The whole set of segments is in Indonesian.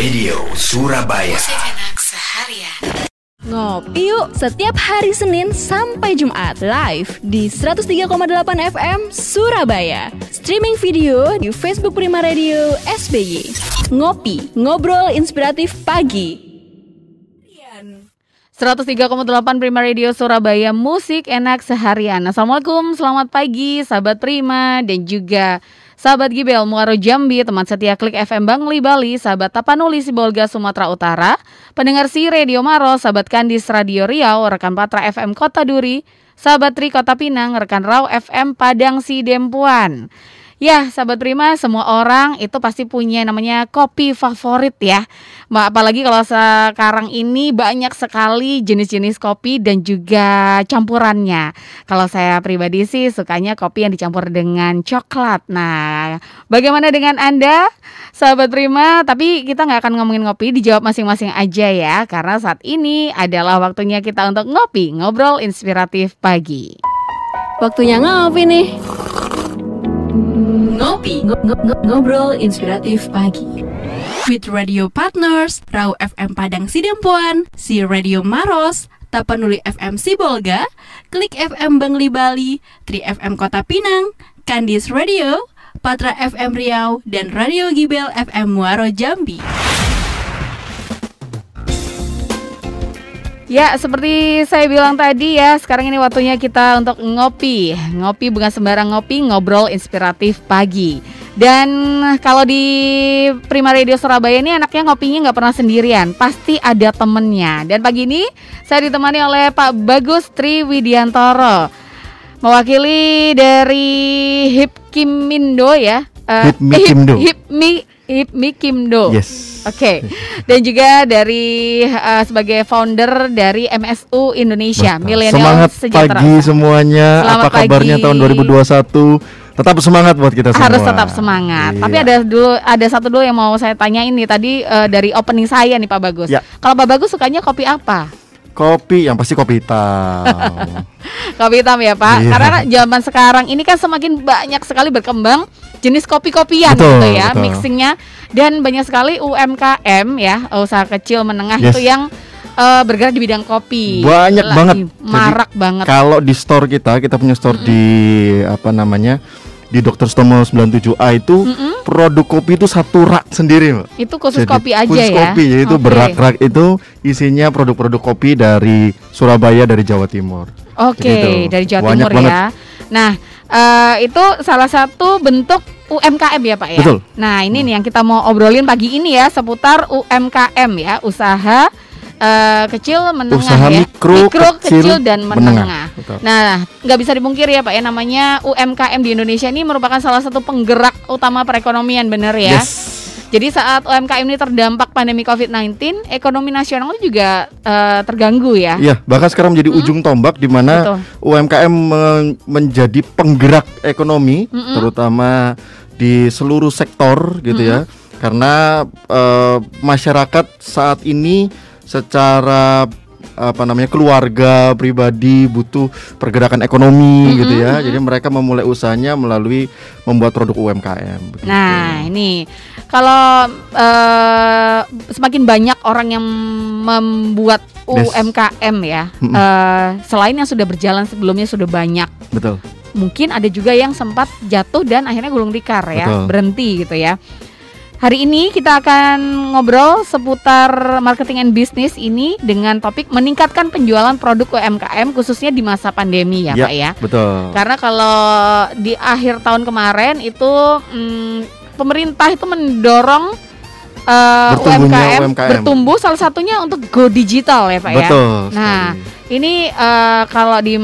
Radio Surabaya. Musik enak seharian. Ngopi yuk setiap hari Senin sampai Jumat live di 103,8 FM Surabaya. Streaming video di Facebook Prima Radio SBY. Ngopi, ngobrol inspiratif pagi. 103,8 Prima Radio Surabaya Musik enak seharian Assalamualaikum, selamat pagi sahabat Prima dan juga sahabat Gibel Muaro Jambi Teman setia Klik FM Bangli Bali Sahabat Tapanuli Sibolga Sumatera Utara. Pendengar si Radio Maro Sahabat Kandis Radio Riau Rekan Patra FM Kota Duri. Sahabat Tri Kota Pinang Rekan Rau FM Padang Si Dempuan Ya, sahabat Prima, semua orang itu pasti punya namanya kopi favorit ya. Apalagi kalau sekarang ini banyak sekali jenis-jenis kopi dan juga campurannya. Kalau saya pribadi sih sukanya kopi yang dicampur dengan coklat. Nah, bagaimana dengan Anda, sahabat Prima? Tapi kita nggak akan ngomongin ngopi, dijawab masing-masing aja ya. Karena saat ini adalah waktunya kita untuk ngopi, ngobrol inspiratif pagi. Waktunya ngopi nih. Ngopi, ngo- ngo- ngo- ngobrol inspiratif pagi. With radio partners, Rau FM Padang Sidempuan, Si Radio Maros, Tapanuli FM Sibolga, Klik FM Bangli Bali, Tri FM Kota Pinang, Kandis Radio, Patra FM Riau, dan Radio Gibel FM Muaro Jambi. Ya, seperti saya bilang tadi ya, sekarang ini waktunya kita untuk ngopi. Ngopi bukan sembarang ngopi, ngobrol inspiratif pagi. Dan kalau di Prima Radio Surabaya ini anaknya ngopinya nggak pernah sendirian, pasti ada temennya. Dan pagi ini saya ditemani oleh Pak Bagus Tri Widiantoro, mewakili dari Hipkimindo ya. Eh, Hipmikindo. Hip, Hipmi, Hipmikindo. Yes. Oke, dan juga dari eh, sebagai founder dari MSU Indonesia, Betul. Millennial Semangat Sejahtera. pagi semuanya. Selamat Apa kabarnya pagi. tahun 2021? Tetap semangat buat kita semua. Harus tetap semangat. Iya. Tapi ada dulu ada satu dulu yang mau saya tanya ini tadi eh, dari opening saya nih Pak Bagus. Ya. Kalau Pak Bagus sukanya kopi apa? kopi yang pasti kopi hitam. Kopi hitam ya Pak. Iya. Karena zaman sekarang ini kan semakin banyak sekali berkembang jenis kopi-kopian gitu ya, betul. mixingnya dan banyak sekali UMKM ya, usaha kecil menengah Yes. itu yang eh, bergerak di bidang kopi. Banyak Lagi banget. Jadi, Marak banget. Kalau di store kita, kita punya store di apa namanya? Di Dr. Stomo 97A itu Mm-mm. produk kopi itu satu rak sendiri, Mbak. Itu khusus Jadi, kopi aja khusus ya. kopi, yaitu Oke. berak-rak itu isinya produk-produk kopi dari Surabaya dari Jawa Timur. Oke, Gitu. dari Jawa Banyak Timur banget. ya. Nah, eh, itu salah satu bentuk UMKM ya Pak ya. Betul. Nah, ini nih yang kita mau obrolin pagi ini ya seputar UMKM ya, usaha eh, kecil menengah Usaha ya. mikro, kecil, dan menengah. menengah. Betul. Nah, nggak bisa dipungkiri ya Pak ya namanya UMKM di Indonesia ini merupakan salah satu penggerak utama perekonomian bener ya. Yes. Jadi saat UMKM ini terdampak pandemi COVID-19, ekonomi nasional juga eh, terganggu ya. Iya, bahkan sekarang menjadi ujung tombak di mana. UMKM men- menjadi penggerak ekonomi, Mm-mm. terutama di seluruh sektor gitu ya. Karena eh, masyarakat saat ini secara apa namanya keluarga pribadi butuh pergerakan ekonomi gitu ya. Jadi mereka memulai usahanya melalui membuat produk UMKM. begitu. Nah, ini kalau eh, semakin banyak orang yang membuat. UMKM ya, eh, selain yang sudah berjalan sebelumnya sudah banyak, betul. mungkin ada juga yang sempat jatuh dan akhirnya gulung tikar ya, Betul. berhenti gitu ya. Hari ini kita akan ngobrol seputar marketing and business ini dengan topik meningkatkan penjualan produk UMKM khususnya di masa pandemi ya, Ya. Pak ya. Betul. Karena kalau di akhir tahun kemarin itu mm, pemerintah itu mendorong Bertumbuhnya UMKM, UMKM. bertumbuh salah satunya untuk go digital ya Pak ya. Betul. Nah, sekali. Ini eh, kalau di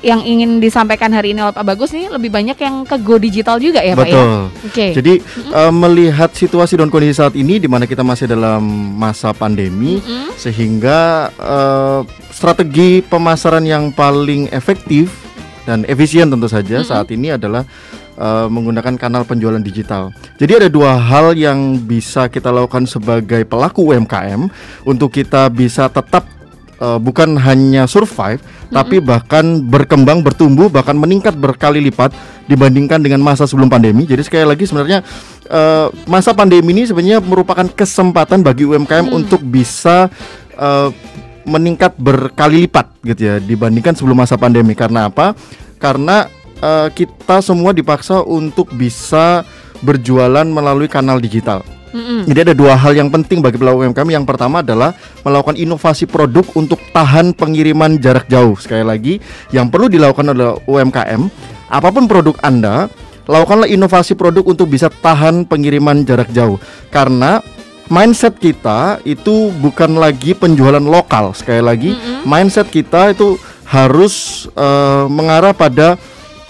yang ingin disampaikan hari ini oleh Pak Bagus nih lebih banyak yang ke go digital juga ya Pak ya. Betul. Oke. Jadi eh, melihat situasi dan kondisi saat ini di mana kita masih dalam masa pandemi Mm-mm. sehingga eh, strategi pemasaran yang paling efektif dan efisien tentu saja Mm-mm. saat ini adalah eh, menggunakan kanal penjualan digital. Jadi ada dua hal yang bisa kita lakukan sebagai pelaku UMKM untuk kita bisa tetap uh, bukan hanya survive tapi bahkan berkembang bertumbuh bahkan meningkat berkali lipat dibandingkan dengan masa sebelum pandemi. Jadi sekali lagi sebenarnya uh, masa pandemi ini sebenarnya merupakan kesempatan bagi UMKM untuk bisa uh, meningkat berkali lipat gitu ya dibandingkan sebelum masa pandemi. Karena apa? Karena uh, kita semua dipaksa untuk bisa berjualan melalui kanal digital Mm-mm. jadi ada dua hal yang penting bagi pelaku UMKM. Yang pertama adalah melakukan inovasi produk untuk tahan pengiriman jarak jauh. Sekali lagi, yang perlu dilakukan oleh UMKM, apa pun produk Anda, lakukanlah inovasi produk untuk bisa tahan pengiriman jarak jauh. Karena mindset kita itu bukan lagi penjualan lokal. Sekali lagi, mindset kita itu harus eh, mengarah pada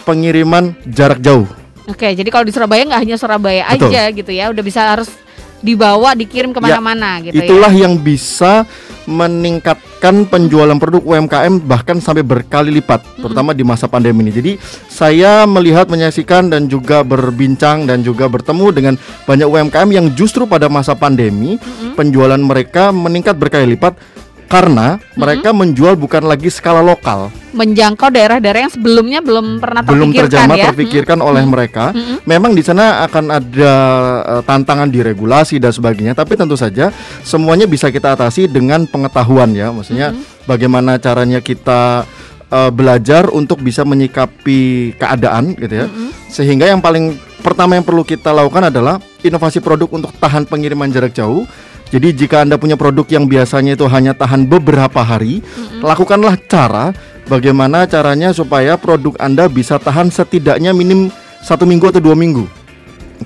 pengiriman jarak jauh. Oke, jadi kalau di Surabaya nggak hanya Surabaya Betul. aja gitu ya, udah bisa harus dibawa, dikirim ke mana-mana gitu ya. Itulah yang bisa meningkatkan penjualan produk UMKM bahkan sampai berkali lipat, terutama di masa pandemi ini. Jadi saya melihat, menyaksikan dan juga berbincang dan juga bertemu dengan banyak UMKM yang justru pada masa pandemi penjualan mereka meningkat berkali lipat karena mereka menjual bukan lagi skala lokal, Menjangkau daerah-daerah yang sebelumnya belum pernah belum terjamah ya. terpikirkan oleh mereka. Memang di sana akan ada eh, tantangan di regulasi dan sebagainya, tapi tentu saja semuanya bisa kita atasi dengan pengetahuan ya. Maksudnya bagaimana caranya kita eh, belajar untuk bisa menyikapi keadaan gitu ya. Sehingga yang paling pertama yang perlu kita lakukan adalah inovasi produk untuk tahan pengiriman jarak jauh. Jadi jika Anda punya produk yang biasanya itu hanya tahan beberapa hari, lakukanlah cara bagaimana caranya supaya produk Anda bisa tahan setidaknya minim satu minggu atau dua minggu.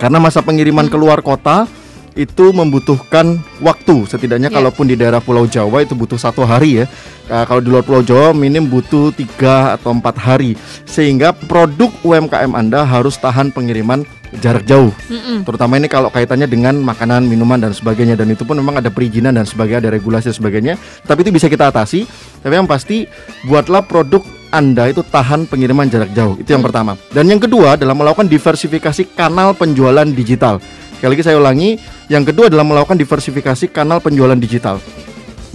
Karena masa pengiriman keluar kota itu membutuhkan waktu. Setidaknya Ya. kalaupun di daerah Pulau Jawa itu butuh satu hari ya. Nah, kalau di luar Pulau Jawa minim butuh tiga atau empat hari. Sehingga produk UMKM Anda harus tahan pengiriman jarak jauh. Mm-mm. terutama ini kalau kaitannya dengan makanan minuman dan sebagainya. Dan itu pun memang ada perizinan dan sebagainya ada regulasi dan sebagainya. Tapi itu bisa kita atasi. Tapi yang pasti buatlah produk anda itu tahan pengiriman jarak jauh. Itu yang pertama. Dan yang kedua adalah melakukan diversifikasi kanal penjualan digital sekali lagi saya ulangi yang kedua adalah melakukan diversifikasi kanal penjualan digital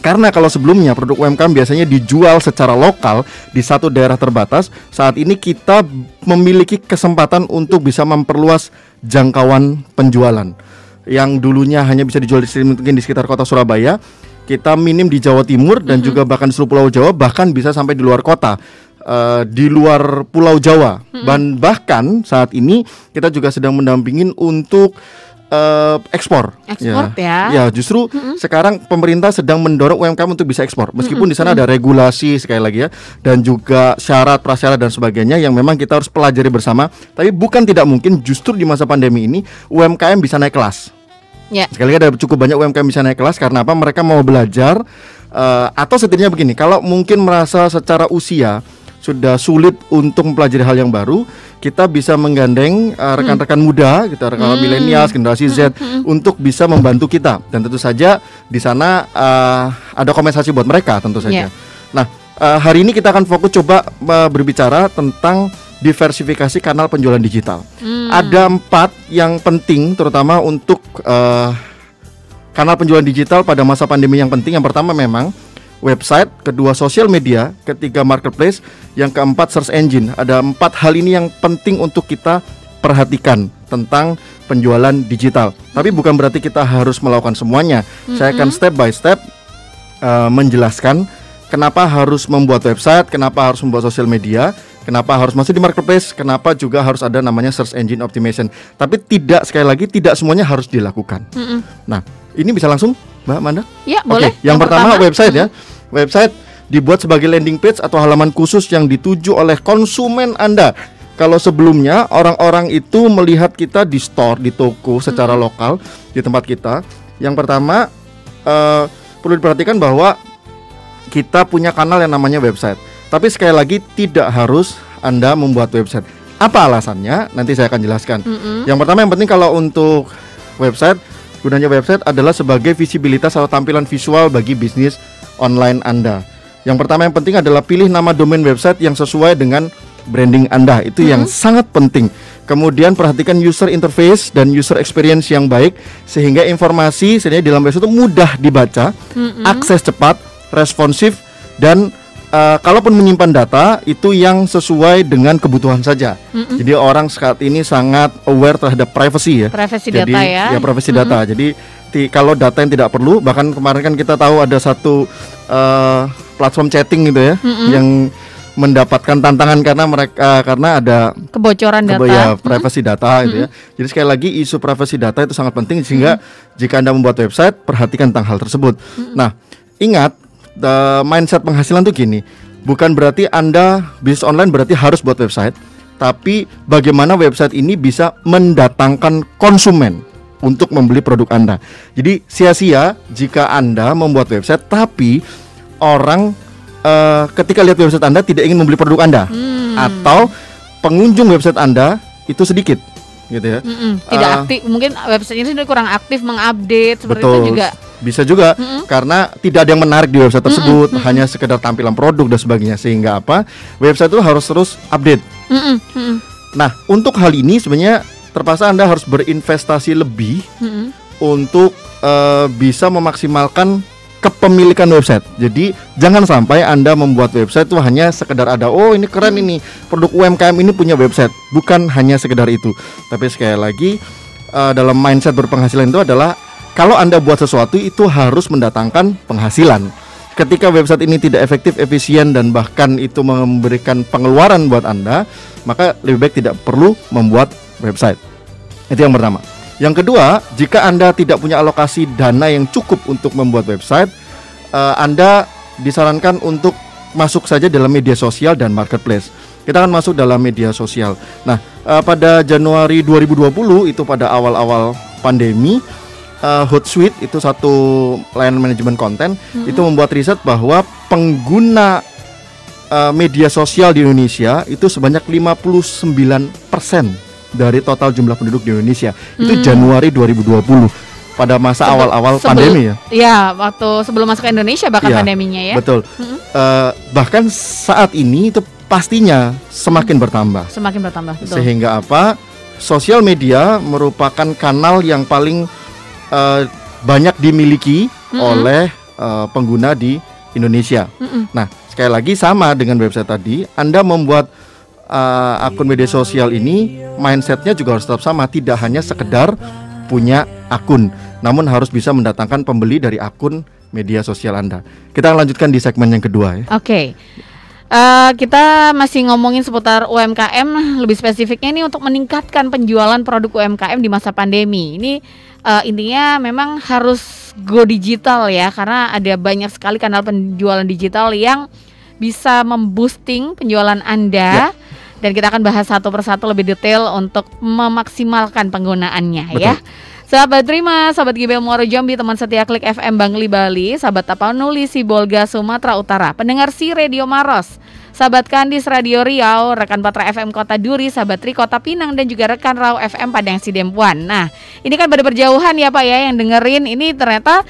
karena kalau sebelumnya produk UMKM biasanya dijual secara lokal di satu daerah terbatas, saat ini kita memiliki kesempatan untuk bisa memperluas jangkauan penjualan. Yang dulunya hanya bisa dijual di mungkin di sekitar kota Surabaya, kita minim di Jawa Timur dan juga bahkan di seluruh Pulau Jawa, bahkan bisa sampai di luar kota. eh, di luar Pulau Jawa dan bahkan saat ini kita juga sedang mendampingin untuk eh, ekspor. Ekspor ya. Ya, justru sekarang pemerintah sedang mendorong UMKM untuk bisa ekspor. Meskipun di sana ada regulasi sekali lagi ya dan juga syarat prasyarat dan sebagainya yang memang kita harus pelajari bersama. Tapi bukan tidak mungkin justru di masa pandemi ini UMKM bisa naik kelas. Ya. Sekali lagi ada cukup banyak UMKM bisa naik kelas karena apa? Mereka mau belajar eh, atau setidaknya begini, kalau mungkin merasa secara usia sudah sulit untuk mempelajari hal yang baru, kita bisa menggandeng eh, rekan-rekan muda, kita rekan milenial, generasi Z untuk bisa membantu kita. Dan tentu saja di sana eh, ada kompensasi buat mereka tentu saja. Ya. Nah, eh, hari ini kita akan fokus coba eh, berbicara tentang diversifikasi kanal penjualan digital. Ada empat yang penting, terutama untuk eh, kanal penjualan digital pada masa pandemi yang penting. Yang pertama memang website, kedua sosial media, ketiga marketplace, yang keempat search engine. Ada empat hal ini yang penting untuk kita perhatikan tentang penjualan digital. Tapi bukan berarti kita harus melakukan semuanya. Saya akan step by step eh, menjelaskan kenapa harus membuat website, kenapa harus membuat sosial media, kenapa harus masuk di marketplace, kenapa juga harus ada namanya search engine optimization. Tapi tidak sekali lagi tidak semuanya harus dilakukan. Nah, ini bisa langsung Mbak Manda? Ya, Oke, boleh. Yang, pertama, website ya. Website dibuat sebagai landing page atau halaman khusus yang dituju oleh konsumen Anda. Kalau sebelumnya orang-orang itu melihat kita di store, di toko secara lokal di tempat kita. Yang pertama eh, perlu diperhatikan bahwa kita punya kanal yang namanya website. Tapi sekali lagi tidak harus Anda membuat website. Apa alasannya? Nanti saya akan jelaskan. Yang pertama yang penting kalau untuk website gunanya website adalah sebagai visibilitas atau tampilan visual bagi bisnis online Anda. Yang pertama yang penting adalah pilih nama domain website yang sesuai dengan branding Anda. Itu yang sangat penting. Kemudian perhatikan user interface dan user experience yang baik sehingga informasi sebenarnya di dalam website itu mudah dibaca, akses cepat, responsif dan uh, kalaupun menyimpan data itu yang sesuai dengan kebutuhan saja. Mm-mm. Jadi orang saat ini sangat aware terhadap privacy ya. Privacy Jadi data ya. privacy data. Jadi ti- kalau data yang tidak perlu, bahkan kemarin kan kita tahu ada satu uh, platform chatting gitu ya, Mm-mm. yang mendapatkan tantangan karena mereka karena ada Kebocoran data. kebo- ya, privacy data gitu ya. Jadi sekali lagi isu privacy data itu sangat penting sehingga jika Anda membuat website perhatikan tentang hal tersebut. Nah, ingat the mindset penghasilan tuh gini, bukan berarti Anda bisnis online berarti harus buat website, tapi bagaimana website ini bisa mendatangkan konsumen untuk membeli produk Anda. Jadi sia-sia jika Anda membuat website tapi orang eh, ketika lihat website Anda tidak ingin membeli produk Anda Hmm. atau pengunjung website Anda itu sedikit gitu ya. Mm-mm, tidak Ah. aktif mungkin websitenya sendiri kurang aktif mengupdate seperti Betul. itu juga Bisa juga Mm-mm. karena tidak ada yang menarik di website tersebut, hanya sekedar tampilan produk dan sebagainya sehingga apa? Website itu harus terus update. Mm-mm, mm-mm, Nah, untuk hal ini sebenarnya terpaksa Anda harus berinvestasi lebih mm-mm. untuk eh, bisa memaksimalkan kepemilikan website. Jadi jangan sampai Anda membuat website itu hanya sekedar ada oh ini keren ini produk UMKM ini punya website, bukan hanya sekedar itu. Tapi sekali lagi eh, dalam mindset berpenghasilan itu adalah kalau Anda buat sesuatu itu harus mendatangkan penghasilan. Ketika website ini tidak efektif, efisien dan bahkan itu memberikan pengeluaran buat Anda, maka lebih baik tidak perlu membuat website. Itu yang pertama. Yang kedua, jika Anda tidak punya alokasi dana yang cukup untuk membuat website, eh, Anda disarankan untuk masuk saja dalam media sosial dan marketplace. Kita akan masuk dalam media sosial. Nah, eh, pada Januari 2020 itu pada awal-awal pandemi, eh, Hootsuite itu satu layanan manajemen konten itu membuat riset bahwa pengguna eh, media sosial di Indonesia itu sebanyak 59% dari total jumlah penduduk di Indonesia. Itu Januari 2020 pada masa awal-awal pandemi ya. Ya, waktu sebelum masuk ke Indonesia bahkan Iya, pandeminya ya. Betul. Mm-mm. Eh, bahkan saat ini itu pastinya semakin bertambah. Semakin bertambah, betul. Sehingga apa? Sosial media merupakan kanal yang paling eh, banyak dimiliki Mm-mm. oleh eh, pengguna di Indonesia. Mm-mm. Nah, sekali lagi sama dengan website tadi, Anda membuat uh, akun media sosial ini, mindsetnya juga harus tetap sama, tidak hanya sekedar punya akun, namun harus bisa mendatangkan pembeli dari akun media sosial Anda. Kita lanjutkan di segmen yang kedua ya. Oke. Eh, kita masih ngomongin seputar UMKM, lebih spesifiknya ini untuk meningkatkan penjualan produk UMKM di masa pandemi. Ini eh, intinya memang harus go digital ya, karena ada banyak sekali kanal penjualan digital yang bisa memboosting penjualan Anda. Dan kita akan bahas satu persatu lebih detail untuk memaksimalkan penggunaannya ya. Sahabat Terima, sahabat Gibel Muaro Jambi, teman setia Klik FM Bangli Bali, sahabat Tapanuli Sibolga Sumatera Utara, pendengar si Radio Maros, sahabat Kandis Radio Riau, rekan Patra FM Kota Duri, sahabat Tri Kota Pinang dan juga rekan Rau FM Padang Sidempuan. Nah, ini kan pada berjauhan ya Pak ya yang dengerin ini ternyata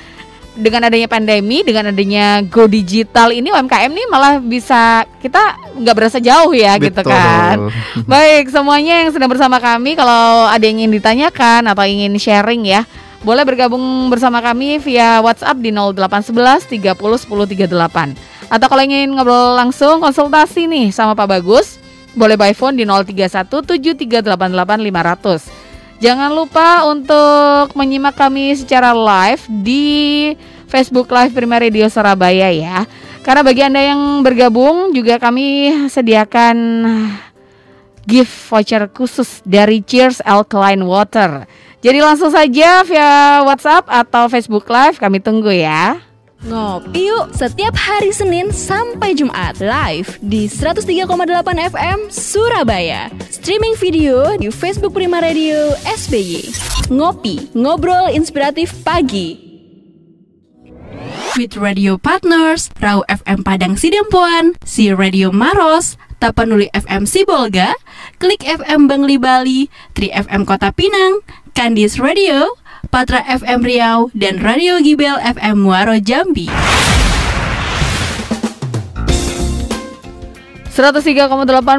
dengan adanya pandemi, dengan adanya go digital ini UMKM nih malah bisa kita nggak berasa jauh ya gitu Betul. kan. Baik, semuanya yang sedang bersama kami kalau ada yang ingin ditanyakan atau ingin sharing ya, boleh bergabung bersama kami via WhatsApp di 0811 30 10 38. Atau kalau ingin ngobrol langsung konsultasi nih sama Pak Bagus, boleh by phone di 031 7388 500. Jangan lupa untuk menyimak kami secara live di Facebook Live Prima Radio Surabaya ya. Karena bagi Anda yang bergabung juga kami sediakan gift voucher khusus dari Cheers Alkaline Water. Jadi langsung saja via WhatsApp atau Facebook Live kami tunggu ya. Ngopi yuk setiap hari Senin sampai Jumat live di 103,8 FM Surabaya. Streaming video di Facebook Prima Radio SBY. Ngopi, ngobrol inspiratif pagi. With radio partners, Rau FM Padang Sidempuan, Si Radio Maros, Tapanuli FM Sibolga, Klik FM Bangli Bali, Tri FM Kota Pinang, Kandis Radio, Patra FM Riau, dan Radio Gibel FM Muaro Jambi. 103,8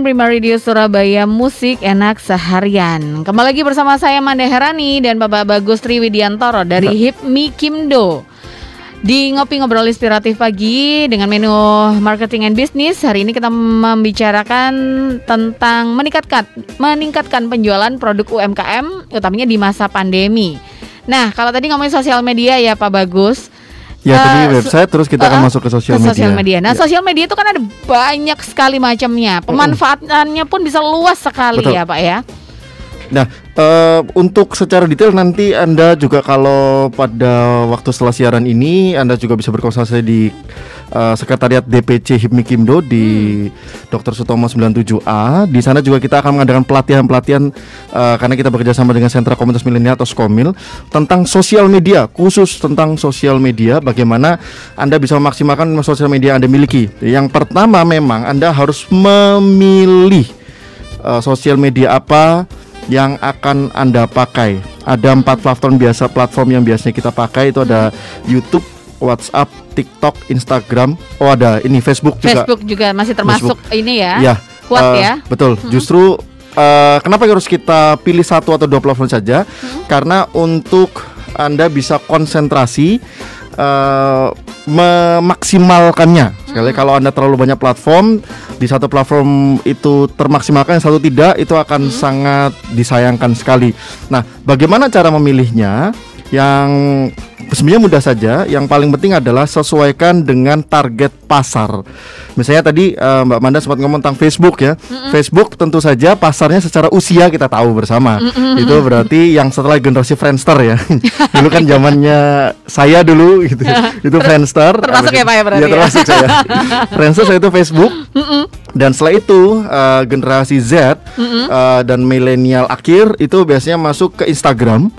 Prima Radio Surabaya Musik Enak Seharian. Kembali lagi bersama saya Manda Herani dan Bapak Bagus Triwidiantoro dari HIPMI Kimdo Di Ngopi Ngobrol Inspiratif Pagi dengan menu Marketing and Business Hari ini kita membicarakan tentang meningkatkan meningkatkan penjualan produk UMKM utamanya di masa pandemi Nah kalau tadi ngomongin sosial media ya Pak Bagus Ya, Uh, tadi so- website terus kita akan uh, masuk ke sosial media. sosial media. Nah, Ya. sosial media itu kan ada banyak sekali macamnya. Pemanfaatannya pun bisa luas sekali Betul. ya, Pak ya. Nah, eh, untuk secara detail nanti Anda juga kalau pada waktu setelah siaran ini Anda juga bisa berkonsultasi di eh, Sekretariat DPC HIPMI Kimdo di Dr. Sutomo 97A. Di sana juga kita akan mengadakan pelatihan-pelatihan eh, karena kita bekerjasama dengan Sentra Komunitas Milenial atau Skomil tentang sosial media, khusus tentang sosial media bagaimana Anda bisa memaksimalkan sosial media yang Anda miliki. Yang pertama memang Anda harus memilih uh, sosial media apa yang akan anda pakai. Ada empat platform biasa, platform yang biasanya kita pakai itu ada YouTube, WhatsApp, TikTok, Instagram. Oh ada ini Facebook juga. Facebook juga masih termasuk ini ya. Ya, Kuat eh, ya. Betul. Justru eh, kenapa harus kita pilih satu atau dua platform saja? Karena untuk anda bisa konsentrasi eh, memaksimalkannya. Sekali kalau anda terlalu banyak platform di satu platform itu termaksimalkan, yang satu tidak, itu akan sangat disayangkan sekali. Nah, bagaimana cara memilihnya? Yang sebenarnya mudah saja. Yang paling penting adalah sesuaikan dengan target pasar. Misalnya tadi eh, Mbak Manda sempat ngomong tentang Facebook ya. Facebook tentu saja pasarnya secara usia kita tahu bersama. Itu berarti yang setelah generasi Friendster ya. dulu kan zamannya saya dulu gitu. itu Friendster. Termasuk ya, Pak, ya, berarti Iya, ya? termasuk saya. Friendster saya itu Facebook. Dan setelah itu eh, generasi Z eh, dan milenial akhir itu biasanya masuk ke Instagram.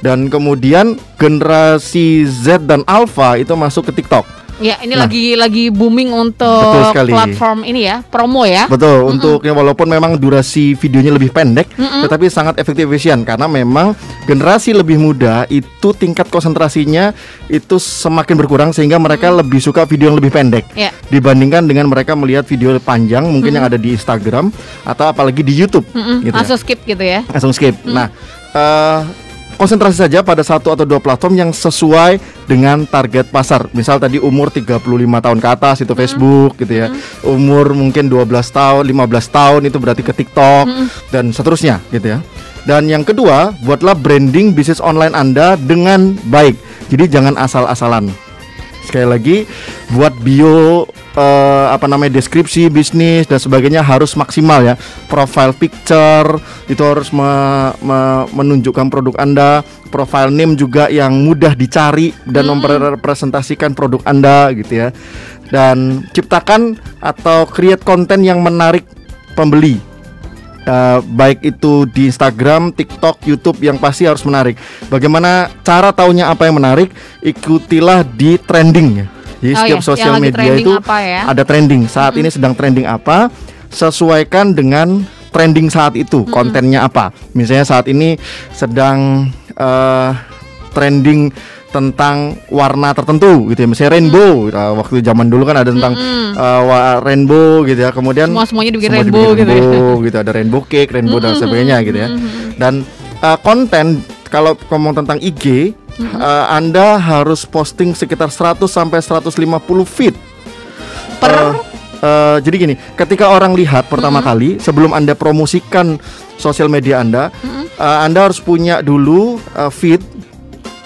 Dan kemudian generasi Z dan Alpha itu masuk ke TikTok. Ya, ini Nah. lagi lagi booming untuk platform ini ya, promo ya. Betul, untuk ya walaupun memang durasi videonya lebih pendek, tetapi sangat efektif efisien karena memang generasi lebih muda itu tingkat konsentrasinya itu semakin berkurang sehingga mereka lebih suka video yang lebih pendek Ya. dibandingkan dengan mereka melihat video panjang mungkin yang ada di Instagram atau apalagi di YouTube Mm-mm, gitu ya. Langsung skip gitu ya. langsung skip. Nah, eh, konsentrasi saja pada satu atau dua platform yang sesuai dengan target pasar. Misal tadi umur 35 tahun ke atas itu Facebook gitu ya. Umur mungkin 12 tahun, 15 tahun itu berarti ke TikTok dan seterusnya gitu ya. Dan yang kedua, buatlah branding bisnis online Anda dengan baik. Jadi jangan asal-asalan. Sekali lagi buat bio eh, apa namanya deskripsi bisnis dan sebagainya harus maksimal ya. Profile picture itu harus me- me- menunjukkan produk Anda, profile name juga yang mudah dicari dan mempresentasikan produk Anda gitu ya. Dan ciptakan atau create konten yang menarik pembeli. Eh, baik itu di Instagram, TikTok, YouTube yang pasti harus menarik. Bagaimana cara taunya apa yang menarik? Ikutilah di trending. Jadi Oh setiap ya, yang sosial media itu ya? ada trending. Saat ini sedang trending apa? Sesuaikan dengan trending saat itu, kontennya apa. Misalnya saat ini sedang eh, trending tentang warna tertentu gitu ya. Misalnya rainbow Nah, waktu zaman dulu kan ada tentang eh, wa- rainbow gitu ya. Kemudian Semua- semuanya dibikin semua rainbow gitu ya. rainbow, gitu ada rainbow cake rainbow dan sebagainya gitu ya. dan eh, konten kalau ngomong tentang IG eh, anda harus posting sekitar 100 sampai 150 feed. Per? Eh, eh, jadi gini, ketika orang lihat pertama kali sebelum anda promosikan sosial media anda, eh, anda harus punya dulu eh, feed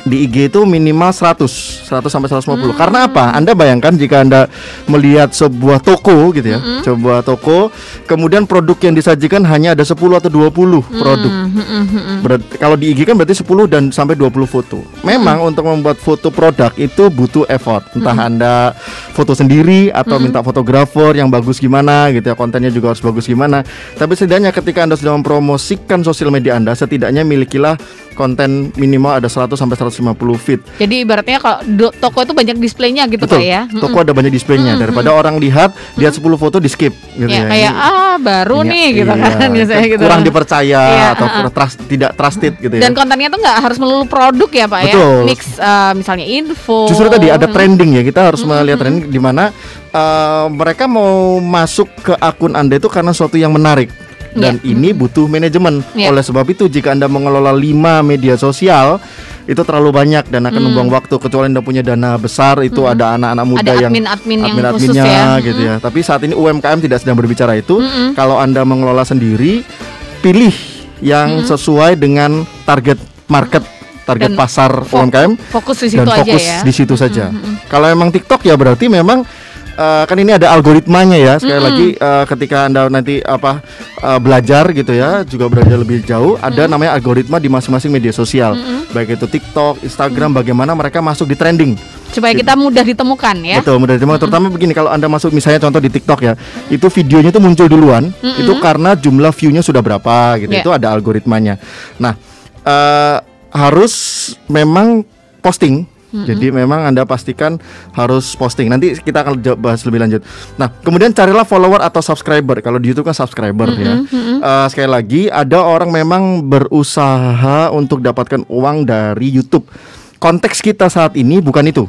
di IG itu minimal 100 100 sampai 150 Karena apa? Anda bayangkan jika Anda melihat sebuah toko gitu ya Sebuah toko Kemudian produk yang disajikan hanya ada 10 atau 20 produk. Berarti, Kalau di IG kan berarti 10 dan sampai 20 foto. Memang untuk membuat foto produk itu butuh effort. Entah Anda foto sendiri atau minta fotografer yang bagus gimana gitu ya Kontennya juga harus bagus gimana. Tapi setidaknya ketika Anda sudah mempromosikan sosial media Anda Setidaknya milikilah konten minimal ada 100 sampai 150 feet. Jadi ibaratnya kalau toko itu banyak displaynya gitu Betul. Pak ya. Toko ada banyak displaynya daripada orang lihat lihat 10 foto di skip gitu Ya, ya. kayak Ini- ah baru ini- nih gitu iya, kan biasanya gitu. Kurang dipercaya Iya, atau uh-uh. kurang trust, tidak trusted gitu ya. Dan kontennya tuh nggak harus melulu produk ya Pak ya. Betul. Mix eh, misalnya info. Justru tadi ada trending ya kita harus melihat trending di mana eh, mereka mau masuk ke akun anda itu karena sesuatu yang menarik dan ini butuh manajemen. Iya. Oleh sebab itu jika anda mengelola 5 media sosial itu terlalu banyak dan akan Hmm. membuang waktu kecuali anda punya dana besar itu ada anak-anak muda Ada yang admin-admin yang khusus admin-adminnya ya. gitu ya. Tapi saat ini UMKM tidak sedang berbicara itu. Mm-mm. Kalau anda mengelola sendiri, pilih yang sesuai dengan target market, target Dan pasar Fo- UMKM Fokus di situ dan aja fokus ya. di situ saja. Kalau emang TikTok ya berarti memang eh, kan ini ada algoritmanya ya. Sekali lagi eh, ketika anda nanti apa eh, belajar gitu ya, juga belajar lebih jauh, ada namanya algoritma di masing-masing media sosial, baik itu TikTok, Instagram, bagaimana mereka masuk di trending. Supaya kita mudah ditemukan ya. Betul, mudah ditemukan. Terutama begini kalau Anda masuk misalnya contoh di TikTok ya, itu videonya itu muncul duluan, itu karena jumlah view-nya sudah berapa gitu. Ya. Itu ada algoritmanya. Nah, eh, harus memang posting. Jadi memang Anda pastikan harus posting. Nanti kita akan bahas lebih lanjut. Nah, kemudian carilah follower atau subscriber. Kalau di YouTube kan subscriber ya. Eh, sekali lagi ada orang memang berusaha untuk dapatkan uang dari YouTube. Konteks kita saat ini bukan itu.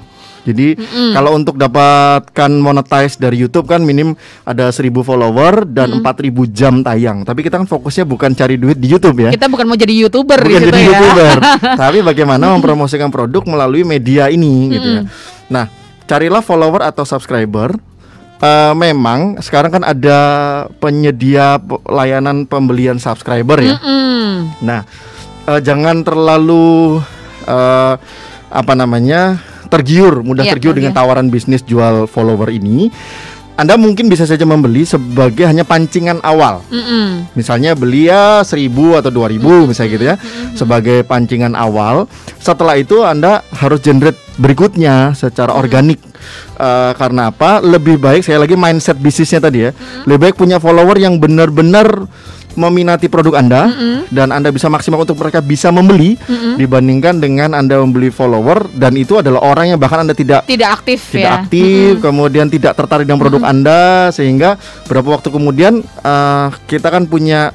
Jadi kalau untuk dapatkan monetize dari YouTube kan minim ada 1000 follower dan 4000 jam tayang. Tapi kita kan fokusnya bukan cari duit di YouTube ya. Kita bukan mau jadi youtuber Bukan gitu jadi ya. YouTuber. Tapi bagaimana mempromosikan produk melalui media ini gitu ya. Nah, carilah follower atau subscriber. Eh, memang sekarang kan ada penyedia pe- layanan pembelian subscriber ya. Mm. Nah, eh, jangan terlalu eh, apa namanya tergiur, mudah Iya, tergiur dengan tergiur. tawaran bisnis jual follower ini. Anda mungkin bisa saja membeli sebagai hanya pancingan awal. Mm-mm. Misalnya beli ya 1000 atau 2000 misalnya gitu ya sebagai pancingan awal. Setelah itu Anda harus generate berikutnya secara organik. Eh, karena apa? Lebih baik saya lagi mindset bisnisnya tadi ya. Lebih baik punya follower yang benar-benar meminati produk Anda dan Anda bisa maksimal untuk mereka bisa membeli dibandingkan dengan Anda membeli follower dan itu adalah orang yang bahkan Anda tidak Tidak aktif tidak ya. aktif, kemudian tidak tertarik dengan produk Anda sehingga berapa waktu kemudian eh, kita kan punya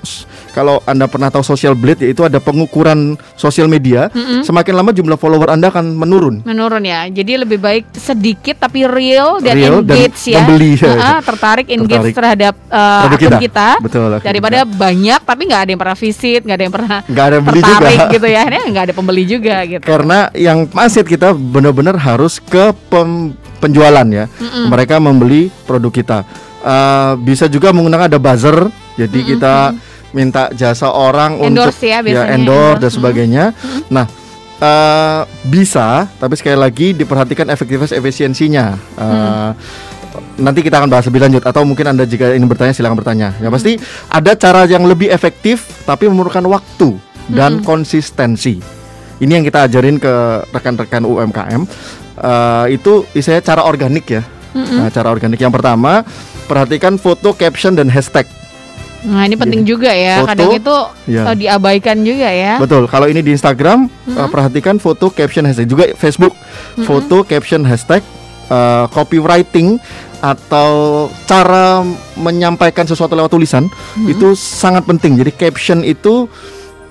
kalau Anda pernah tahu social blade yaitu ada pengukuran sosial media, semakin lama jumlah follower Anda akan menurun. Menurun ya. Jadi lebih baik sedikit tapi real dan Real dan engage ya. membeli. Heeh, tertarik engage Tertarik. terhadap uh, Produk akun kita. kita. Betul, Daripada banyak tapi nggak ada yang pernah visit, nggak ada yang pernah Nggak ada yang beli tertarik juga. gitu ya. Akhirnya nggak ada pembeli juga gitu. Karena yang mindset kita benar-benar harus ke pem- penjualan ya. Mereka membeli produk kita. Eh, bisa juga menggunakan ada buzzer. Jadi kita minta jasa orang Endorse untuk ya biasanya, endorse endorse. dan sebagainya. Nah, eh, bisa, tapi sekali lagi diperhatikan efektivitas efisiensinya. Eh, Nanti kita akan bahas lebih lanjut atau mungkin anda jika ingin bertanya silakan bertanya. Yang pasti ada cara yang lebih efektif tapi memerlukan waktu dan konsistensi. Ini yang kita ajarin ke rekan-rekan UMKM. Eh, itu istilahnya cara organik ya. Nah, cara organik yang pertama perhatikan foto, caption dan hashtag. Nah ini penting juga ya. Foto, Kadang itu ya. uh, diabaikan juga ya. Betul. Kalau ini di Instagram, uh, perhatikan foto, caption, hashtag. Juga Facebook, foto, caption, hashtag, uh, copywriting atau cara menyampaikan sesuatu lewat tulisan itu sangat penting. Jadi caption itu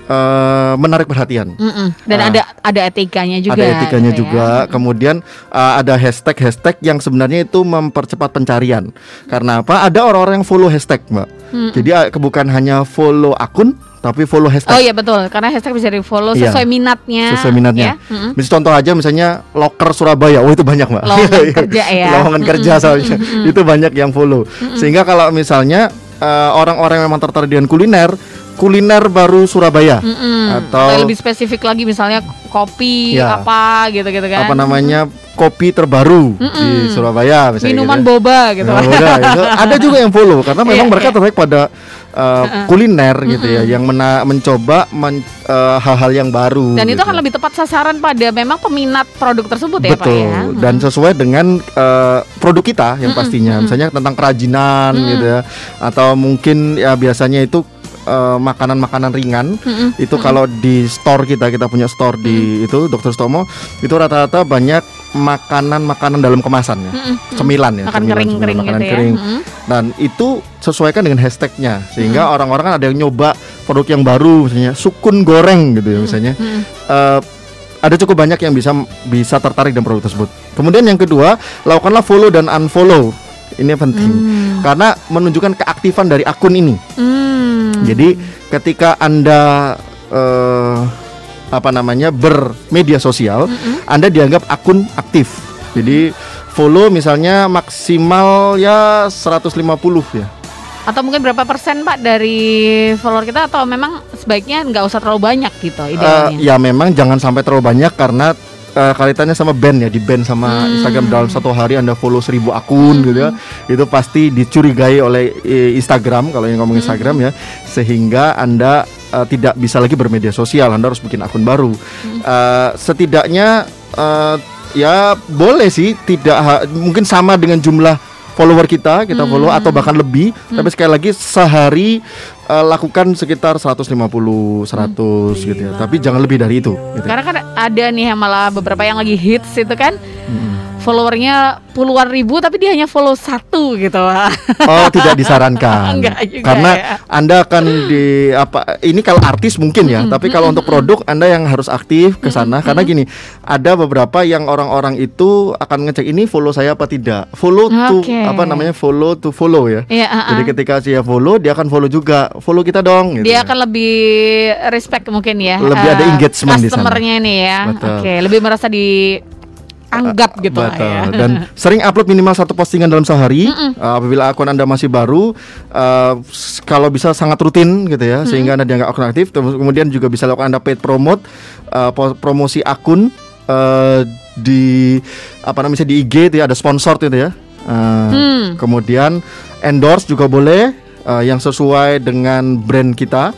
uh, menarik perhatian. Mm-mm. Dan Ah. ada ada etikanya juga. ada etikanya gitu juga. ya. Kemudian uh, ada hashtag-hashtag yang sebenarnya itu mempercepat pencarian. Karena apa? Ada orang-orang yang follow hashtag, Mbak. Jadi uh, bukan hanya follow akun, tapi follow hashtag. Oh iya betul, karena hashtag bisa di follow Iya. sesuai minatnya. sesuai minatnya. ya. Mm-mm. Misal contoh aja misalnya loker Surabaya, oh itu banyak mbak. Lowongan kerja ya. Lowongan kerja soalnya itu banyak yang follow. Sehingga kalau misalnya eh, orang-orang yang memang tertarik dengan kuliner, kuliner baru Surabaya Mm-mm. atau lebih spesifik lagi misalnya kopi Ya. apa gitu-gitu kan. apa namanya kopi terbaru di Surabaya misalnya. Minuman gitu ya. boba gitu. Nah, udah, itu ada juga yang follow karena memang Iya, mereka iya. tertarik pada uh, kuliner gitu ya, yang mena- mencoba men- uh, hal-hal yang baru. Dan itu gitu. akan lebih tepat sasaran pada memang peminat produk tersebut ya Pak Betul. ya. Dan sesuai dengan uh, produk kita yang pastinya, misalnya tentang kerajinan gitu ya, atau mungkin ya biasanya itu uh, makanan-makanan ringan. Itu kalau di store kita, kita punya store di itu Dokter Stomo, itu rata-rata banyak makanan-makanan dalam kemasan ya, cemilan ya, Makan cemilan, kering-kering cemilan, makanan gitu ya. kering. Mm-mm. Dan itu sesuaikan dengan hashtagnya, sehingga orang-orang kan ada yang nyoba produk yang baru, misalnya sukun goreng gitu ya, misalnya. Eh, ada cukup banyak yang bisa bisa tertarik dengan produk tersebut. Kemudian yang kedua, lakukanlah follow dan unfollow. Ini penting karena menunjukkan keaktifan dari akun ini. Hmm. Jadi ketika anda eh, apa namanya bermedia sosial, Anda dianggap akun aktif. Jadi follow misalnya maksimal ya 150 ya. Atau mungkin berapa persen Pak dari follower kita atau memang sebaiknya nggak usah terlalu banyak gitu Eh, idealnya? ya memang jangan sampai terlalu banyak karena eh, kaitannya sama band ya di band sama Hmm. Instagram dalam satu hari anda follow seribu akun gitu ya itu pasti dicurigai oleh eh, Instagram kalau yang Hmm. ngomong Instagram ya sehingga anda eh, tidak bisa lagi bermedia sosial anda harus bikin akun baru Hmm. Eh, setidaknya eh, ya boleh sih tidak mungkin sama dengan jumlah follower kita kita Hmm. follow atau bahkan lebih. Tapi sekali lagi sehari eh, lakukan sekitar 150 100 gitu ya. tapi jangan lebih dari itu gitu. Karena kan ada nih yang malah beberapa yang lagi hits itu kan followernya puluhan ribu tapi dia hanya follow satu gitu Oh tidak disarankan Enggak juga karena ya. anda akan di apa ini kalau artis mungkin ya tapi kalau untuk produk anda yang harus aktif ke sana karena gini ada beberapa yang orang-orang itu akan ngecek ini follow saya apa tidak follow to Oke. apa namanya follow to follow ya Iya, uh-uh. jadi ketika dia follow dia akan follow juga follow kita dong gitu Dia ya. akan lebih respect mungkin ya. Lebih ada eh, engagement di sana. Customernya nih ya. Oke, lebih merasa dianggap gitu lah Betul. ya. Dan sering upload minimal satu postingan dalam sehari. Uh, apabila akun anda masih baru, uh, kalau bisa sangat rutin gitu ya, sehingga anda dianggap akun aktif. Kemudian juga bisa lakukan anda paid promote, uh, promosi akun uh, di apa namanya di IG itu ya ada sponsor itu ya. Uh, Hmm. Kemudian endorse juga boleh uh, yang sesuai dengan brand kita.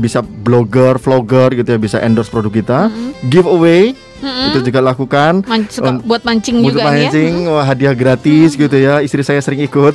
Bisa blogger, vlogger gitu ya bisa endorse produk kita. Giveaway itu juga lakukan. Man- suka Un- buat mancing Untuk juga ya. mancing, wah hadiah gratis gitu ya. Istri saya sering ikut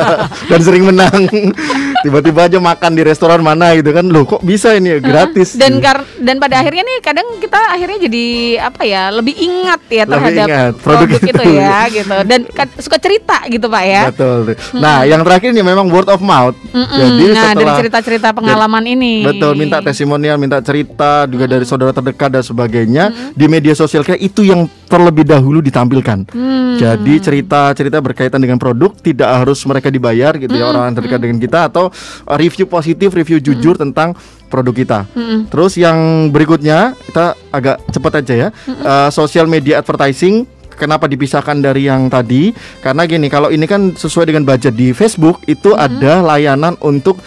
dan sering menang. Tiba-tiba aja makan di restoran mana gitu kan. Loh kok bisa ini ya gratis. Dan gitu. kar dan pada akhirnya nih kadang kita akhirnya jadi apa ya lebih ingat ya Lebih terhadap ingat produk, produk itu itu. ya gitu dan kad- suka cerita gitu pak ya. Betul. Nah, yang terakhir ini memang word of mouth. Mm-mm. Jadi nah dari setelah cerita-cerita pengalaman ini. Betul, minta testimonial, minta cerita juga dari saudara terdekat dan sebagainya di media sosial kita itu yang terlebih dahulu ditampilkan. Hmm. Jadi cerita-cerita berkaitan dengan produk tidak harus mereka dibayar gitu ya orang terdekat dengan kita atau review positif, review jujur tentang produk kita. Terus yang berikutnya kita agak cepat aja ya. Uh, social media advertising Kenapa dipisahkan dari yang tadi? Karena gini, kalau ini kan sesuai dengan budget di Facebook itu ada layanan untuk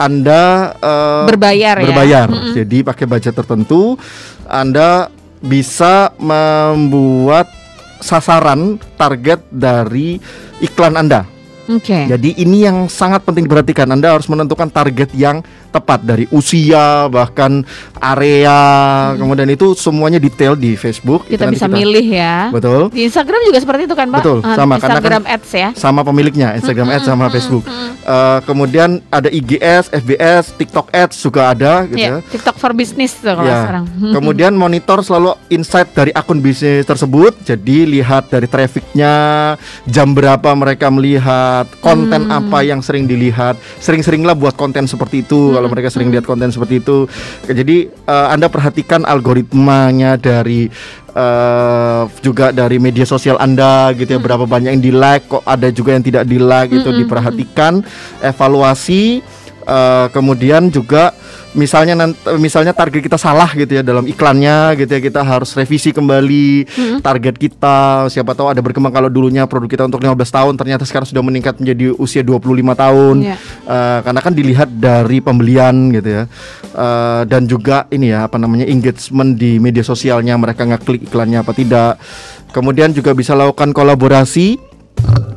anda eh, Berbayar ya? berbayar. Jadi pakai budget tertentu, Anda bisa membuat sasaran target dari iklan Anda. Oke. Jadi ini yang sangat penting diperhatikan. Anda harus menentukan target yang tepat dari usia bahkan area. Kemudian itu semuanya detail di Facebook. Kita bisa milih ya. Betul. Di Instagram juga seperti itu kan pak? Betul, Eh, sama, karena Instagram Ads ya. sama pemiliknya Instagram Ads sama Facebook. Eh, kemudian ada IGS, FBS, TikTok Ads juga ada gitu Iya, ya. TikTok for Business tuh kalau Ya. sekarang. Kemudian monitor selalu insight dari akun bisnis tersebut. Jadi lihat dari trafficnya, jam berapa mereka melihat, konten Hmm. apa yang sering dilihat. Sering-seringlah buat konten seperti itu. Kalau mereka sering lihat konten seperti itu, jadi eh, anda perhatikan algoritmanya dari eh, juga dari media sosial anda gitu ya. Berapa banyak yang di like, kok ada juga yang tidak di like itu diperhatikan, evaluasi. eh, kemudian juga misalnya nanti, misalnya target kita salah gitu ya dalam iklannya gitu ya kita harus revisi kembali target kita. Siapa tahu ada berkembang kalau dulunya produk kita untuk 15 tahun ternyata sekarang sudah meningkat menjadi usia 25 tahun. Iya. Eh, karena kan dilihat dari pembelian gitu ya. Eh, dan juga ini ya apa namanya engagement di media sosialnya mereka ngeklik iklannya apa tidak. Kemudian juga bisa lakukan kolaborasi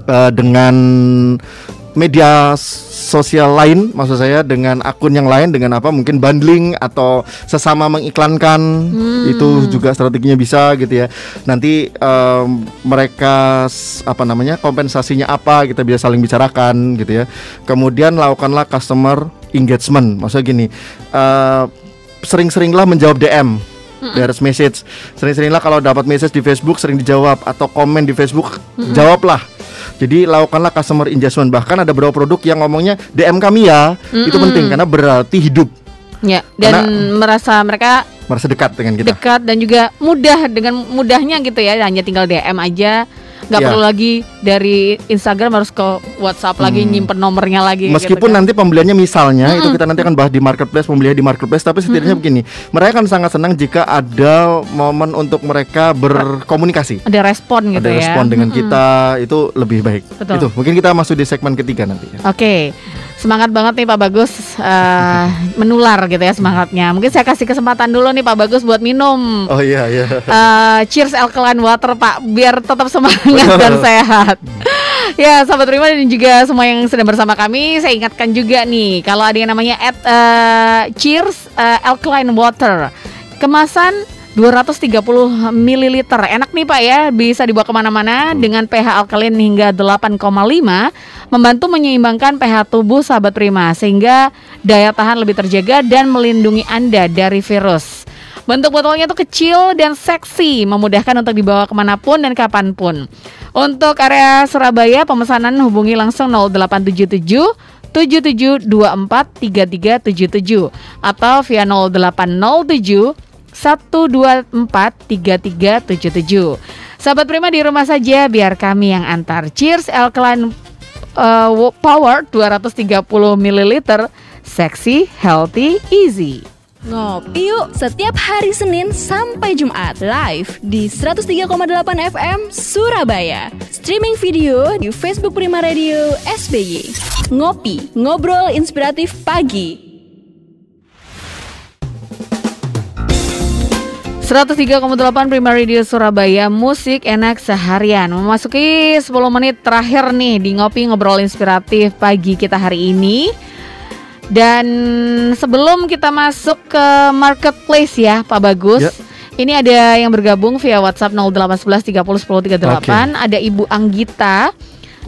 eh, dengan media sosial lain maksud saya dengan akun yang lain dengan apa mungkin bundling atau sesama mengiklankan. Itu juga strateginya bisa gitu ya. Nanti em, mereka apa namanya kompensasinya apa kita bisa saling bicarakan gitu ya. Kemudian lakukanlah customer engagement. Maksudnya gini eh, sering-seringlah menjawab DM direct message. Sering-seringlah kalau dapat message di Facebook sering dijawab. Atau komen di Facebook jawablah jadi lakukanlah customer engagement bahkan ada beberapa produk yang ngomongnya DM kami ya. Itu penting karena berarti hidup. Ya, dan Karena- merasa mereka merasa dekat dengan kita. dekat dan juga mudah dengan mudahnya gitu ya. Hanya tinggal DM aja nggak Ya. perlu lagi dari Instagram harus ke WhatsApp lagi nyimpen nomornya lagi Hmm. Meskipun gitu kan. nanti pembeliannya misalnya itu kita nanti akan bahas di marketplace pembelian di marketplace tapi setidaknya begini mereka akan sangat senang jika ada momen untuk mereka berkomunikasi ada respon gitu ada ya respon dengan kita itu lebih baik Betul. itu mungkin kita masuk di segmen ketiga nanti ya. Oke, semangat banget nih Pak Bagus eh, menular gitu ya semangatnya. Mungkin saya kasih kesempatan dulu nih Pak Bagus buat minum. oh iya iya Eh, cheers alkaline water Pak, biar tetap semangat dan sehat. ya, sahabat Prima dan juga semua yang sedang bersama kami, saya ingatkan juga nih kalau ada yang namanya at, eh, cheers eh, alkaline water, kemasan 230 ml Enak nih Pak ya. Bisa dibawa ke mana-mana Dengan pH alkalin hingga 8,5 Membantu menyeimbangkan pH tubuh sahabat prima Sehingga daya tahan lebih terjaga Dan melindungi Anda dari virus Bentuk botolnya tuh kecil dan seksi Memudahkan untuk dibawa ke mana pun dan kapan pun Untuk area Surabaya Pemesanan hubungi langsung 0877 7724 3377 Atau via 0807 1243377. Sahabat Prima di rumah saja biar kami yang antar. Cheers Alkaline uh, Power 230 ml. Sexy, healthy, easy. Ngopi yuk setiap hari Senin sampai Jumat live di 103,8 FM Surabaya. Streaming video di Facebook Prima Radio SBY. Ngopi, ngobrol inspiratif pagi. 103,8 Prima Radio Surabaya Musik enak seharian Memasuki 10 menit terakhir nih Di Ngopi Ngobrol Inspiratif pagi kita hari ini Dan sebelum kita masuk ke marketplace ya Pak Bagus Ya. Ini ada yang bergabung via WhatsApp 0811 30 10 38 Ada Ibu Anggita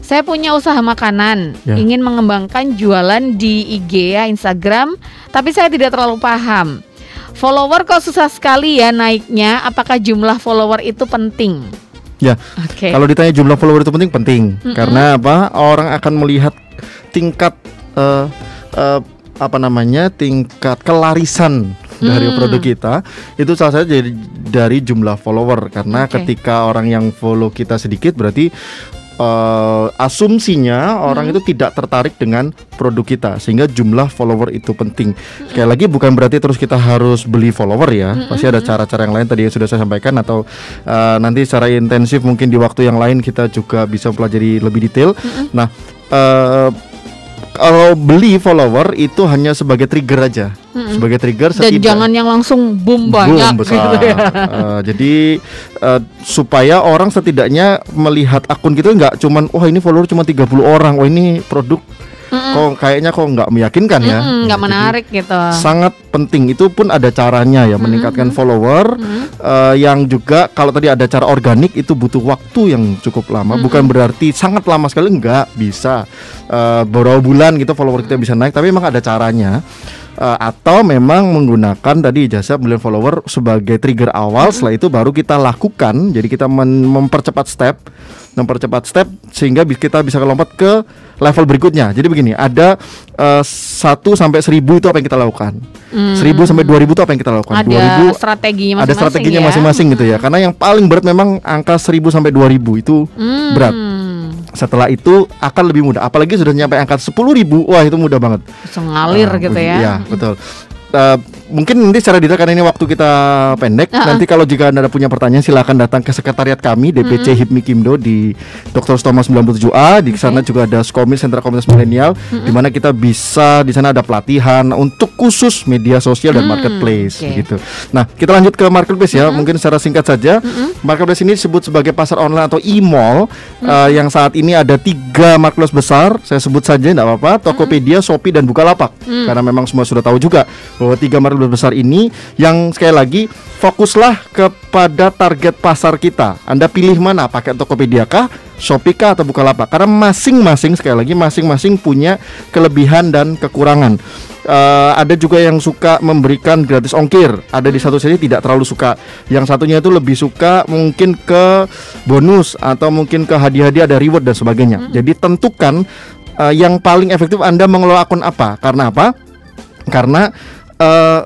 saya punya usaha makanan, Ya. ingin mengembangkan jualan di IG ya Instagram, tapi saya tidak terlalu paham. Follower kok susah sekali ya naiknya. Apakah jumlah follower itu penting? ya Oke. kalau ditanya jumlah follower itu penting penting karena apa orang akan melihat tingkat eh, eh, apa namanya tingkat kelarisan dari Hmm. produk kita itu salah satu dari, dari jumlah follower. Karena Oke. ketika orang yang follow kita sedikit berarti eh, asumsinya orang itu tidak tertarik dengan produk kita sehingga jumlah follower itu penting. Sekali lagi bukan berarti terus kita harus beli follower ya. Pasti ada cara-cara yang lain tadi yang sudah saya sampaikan atau eh, nanti secara intensif mungkin di waktu yang lain kita juga bisa pelajari lebih detail. Nah eh, kalau beli follower itu hanya sebagai trigger aja sebagai trigger Dan setidak- jangan yang langsung boom Boom, banyak besar. gitu ya. Eh, jadi eh, supaya orang setidaknya melihat akun kita nggak cuman wah ini follower cuma 30 orang, wah ini produk kok kayaknya kok nggak meyakinkan ya. Nggak menarik gitu. Sangat penting. Itu pun ada caranya ya meningkatkan follower. Eh, yang juga kalau tadi ada cara organik itu butuh waktu yang cukup lama. Bukan berarti sangat lama sekali nggak bisa. Eh, beberapa bulan gitu follower kita bisa naik. Tapi memang ada caranya Eh, atau memang menggunakan tadi jasa belian follower sebagai trigger awal setelah itu baru kita lakukan jadi kita mempercepat step mempercepat step sehingga kita bisa lompat ke level berikutnya jadi begini ada eh, 1 sampai 1000 itu apa yang kita lakukan 1000 sampai 2000 itu apa yang kita lakukan Hmm. Ada 2000 strateginya ada masing-masing strateginya ya. masing-masing gitu ya karena yang paling berat memang angka 1000 sampai 2000 itu Hmm. berat setelah itu akan lebih mudah apalagi sudah nyampe angka 10.000 wah itu mudah banget Bisa ngalir Ah, gitu ya. Iya, betul. Eh, mungkin nanti secara detail karena ini waktu kita pendek. Ah, Nanti kalau jika anda punya pertanyaan silakan datang ke sekretariat kami DPC HIPMI Kimdo di Dr. Stoma 97A. Di sana juga ada Skomis Sentra Komunitas Milenial di mana kita bisa di sana ada pelatihan untuk khusus media sosial dan Hmm, marketplace oke. begitu. Nah, kita lanjut ke marketplace ya. Mungkin secara singkat saja. Marketplace ini disebut sebagai pasar online atau e-mall eh, yang saat ini ada tiga marketplace besar. Saya sebut saja tidak apa-apa. Tokopedia, Shopee dan Bukalapak. Karena memang semua sudah tahu juga bahwa tiga marketplace besar ini yang sekali lagi fokuslah kepada target pasar kita. Anda pilih mana? Pakai Tokopedia kah? Shopee kah atau Bukalapak? Karena masing-masing sekali lagi masing-masing punya kelebihan dan kekurangan. Eh, ada juga yang suka memberikan gratis ongkir. Ada di satu sisi tidak terlalu suka. Yang satunya itu lebih suka mungkin ke bonus atau mungkin ke hadiah-hadiah ada reward dan sebagainya. Jadi tentukan eh, yang paling efektif Anda mengelola akun apa. Karena apa? Karena eh,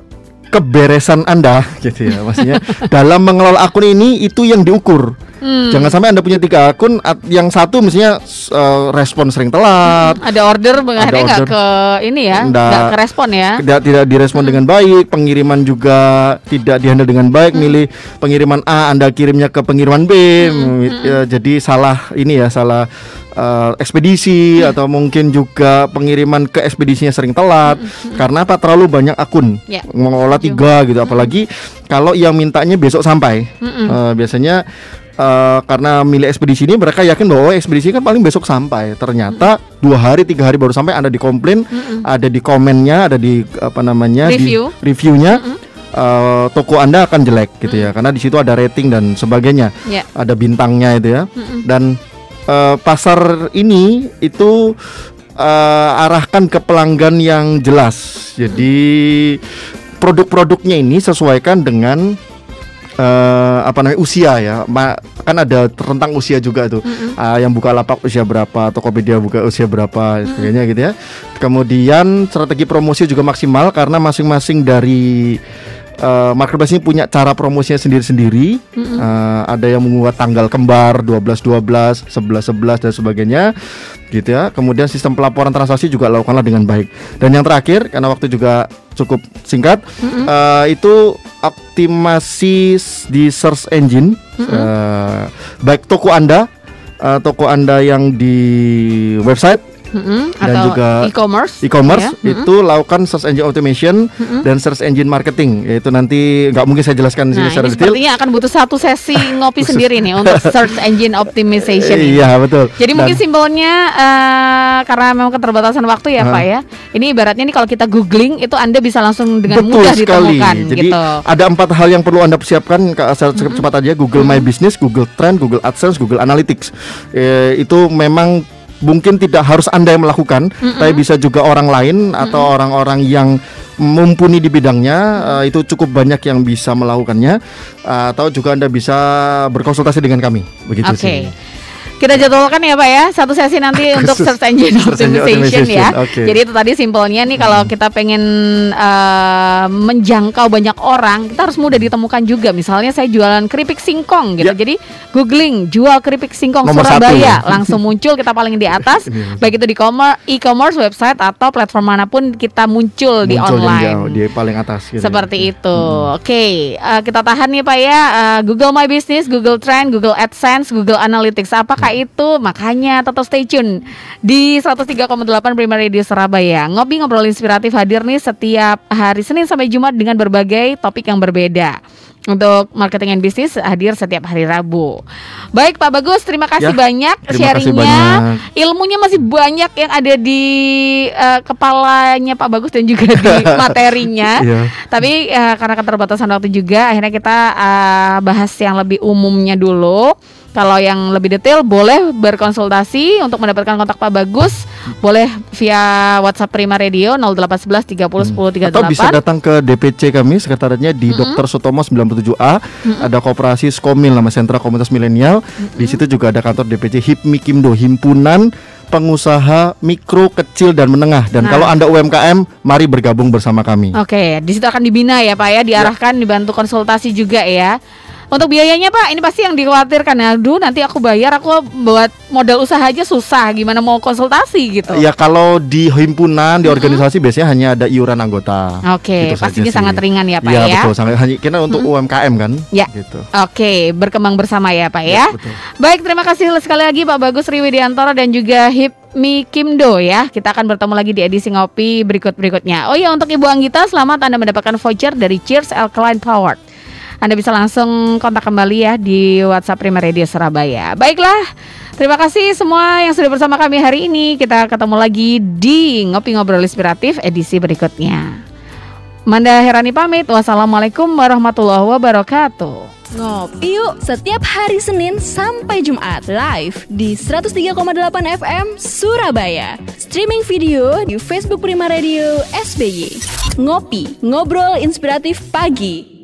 keberesan Anda gitu ya maksudnya. Dalam mengelola akun ini itu yang diukur Hmm. Jangan sampai Anda punya tiga akun, yang satu misalnya s- eh, respon sering telat, Ada order akhirnya nggak ke ini ya, Nggak. nggak ke respon ya. tidak tidak direspon dengan baik, pengiriman juga tidak dihandle dengan baik, milih pengiriman A Anda kirimnya ke pengiriman B, ya, jadi salah ini ya salah eh, ekspedisi atau mungkin juga pengiriman ke ekspedisinya sering telat. Karena apa? Terlalu banyak akun. Ya. mengolah tiga gitu apalagi kalau yang mintanya besok sampai. Eh, biasanya eh, karena milih ekspedisi ini mereka yakin bahwa oh, ekspedisi kan paling besok sampai. Ternyata dua hari tiga hari baru sampai anda dikomplain ada di komennya ada di apa namanya Review. di reviewnya eh, toko anda akan jelek gitu ya karena di situ ada rating dan sebagainya. Ya. ada bintangnya itu ya. Dan eh, pasar ini itu eh, arahkan ke pelanggan yang jelas. Jadi produk-produknya ini sesuaikan dengan eh, apa namanya usia ya. Ma- kan ada rentang usia juga tuh. Ah, yang buka lapak usia berapa Tokopedia buka usia berapa sebagainya gitu ya. Kemudian strategi promosi juga maksimal karena masing-masing dari eh, marketplace ini punya cara promosinya sendiri-sendiri. Eh, ada yang membuat tanggal kembar 12 12 11 11 dan sebagainya gitu ya. Kemudian sistem pelaporan transaksi juga lakukanlah dengan baik. Dan yang terakhir karena waktu juga cukup singkat eh, itu optimasi di search engine. Eh, baik toko anda eh, toko anda yang di website Mm-mm, Dan atau juga e-commerce. e-commerce ya. itu lakukan search engine automation dan search engine marketing yaitu nanti nggak mungkin saya jelaskan di sini Nah, secara ini detail sepertinya akan butuh satu sesi ngopi sendiri nih untuk search engine optimization. ini. iya betul Jadi mungkin Dan- simpelnya eh, karena memang keterbatasan waktu ya Hah? Pak ya. Ini ibaratnya nih kalau kita googling itu Anda bisa langsung dengan Betul mudah sekali. ditemukan Jadi gitu. ada empat hal yang perlu anda persiapkan secara cepat cepat aja Google My Business, Google Trend, Google AdSense, Google Analytics. Eh, itu memang mungkin tidak harus anda yang melakukan, tapi bisa juga orang lain atau orang-orang yang mumpuni di bidangnya. eh, itu cukup banyak yang bisa melakukannya. Eh, atau juga anda bisa berkonsultasi dengan kami. Begitu Oke. sih. Kita jadwalkan ya Pak ya Satu sesi nanti untuk Khusus search engine search engine optimization ya optimization, oke. Jadi itu tadi simpelnya nih Kalau kita pengen eh, menjangkau banyak orang Kita harus mudah ditemukan juga Misalnya saya jualan keripik singkong gitu Ya. Jadi googling jual keripik singkong Nomor satu Surabaya ya. Langsung muncul kita paling di atas Ini. Baik itu di commer- e-commerce website Atau platform mana pun kita muncul, di Muncul yang online jauh, di paling atas. gitu ya. seperti itu. Oke, eh, kita tahan nih Pak ya. Eh, Google My Business, Google Trend, Google AdSense, Google Analytics. Apakah itu? Makanya tetap stay tune di 103,8 Prima Radio Surabaya. Ngopi ngobrol inspiratif hadir nih setiap hari Senin sampai Jumat dengan berbagai topik yang berbeda. Untuk marketing and bisnis hadir setiap hari Rabu. Baik Pak Bagus, terima kasih Ya, banyak terima kasih sharingnya. banyak. Ilmunya masih banyak yang ada di eh, kepalanya Pak Bagus dan juga di materinya. Iya. Tapi eh, karena keterbatasan waktu juga, akhirnya kita eh, bahas yang lebih umumnya dulu. Kalau yang lebih detail boleh berkonsultasi untuk mendapatkan kontak Pak Bagus, boleh via WhatsApp Prima Radio 0811 30 10 38. Atau bisa datang ke DPC kami sekretariatnya di Dr. Sutomo 97A. Ada koperasi Skomil nama sentra komunitas milenial. Di situ juga ada kantor DPC HIPMI Kimdo Himpunan Pengusaha Mikro Kecil dan Menengah. Dan Nah. kalau Anda UMKM, mari bergabung bersama kami. Oke, di situ akan dibina ya Pak ya, diarahkan, dibantu konsultasi juga ya. Untuk biayanya Pak, ini pasti yang dikhawatirkan. Aduh, nanti aku bayar, aku buat modal usaha aja susah. Gimana mau konsultasi gitu? Ya kalau di himpunan, di organisasi biasanya hanya ada iuran anggota. Oke, Gitu saja pastinya sangat ringan ya Pak Iya ya. betul, sangat hanya karena untuk UMKM kan. Ya. Gitu. Oke, berkembang bersama ya Pak ya. Ya, betul. Baik, terima kasih sekali lagi Pak Bagus Riwidiantoro dan juga Hipmi Kimdo ya. Kita akan bertemu lagi di edisi ngopi berikut-berikutnya. Oh ya, untuk Ibu Anggita, selamat Anda mendapatkan voucher dari Cheers Alkaline Powered. Anda bisa langsung kontak kembali ya di WhatsApp Prima Radio Surabaya. Baiklah, terima kasih semua yang sudah bersama kami hari ini. Kita ketemu lagi di Ngopi Ngobrol Inspiratif edisi berikutnya. Manda Herani pamit. Wassalamualaikum warahmatullahi wabarakatuh. Ngopi yuk setiap hari Senin sampai Jumat live di 103,8 FM Surabaya. Streaming video di Facebook Prima Radio SBY. Ngopi, ngobrol inspiratif pagi.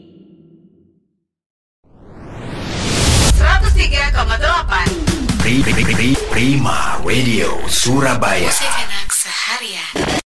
Prima Radio Surabaya. Musik enak seharian.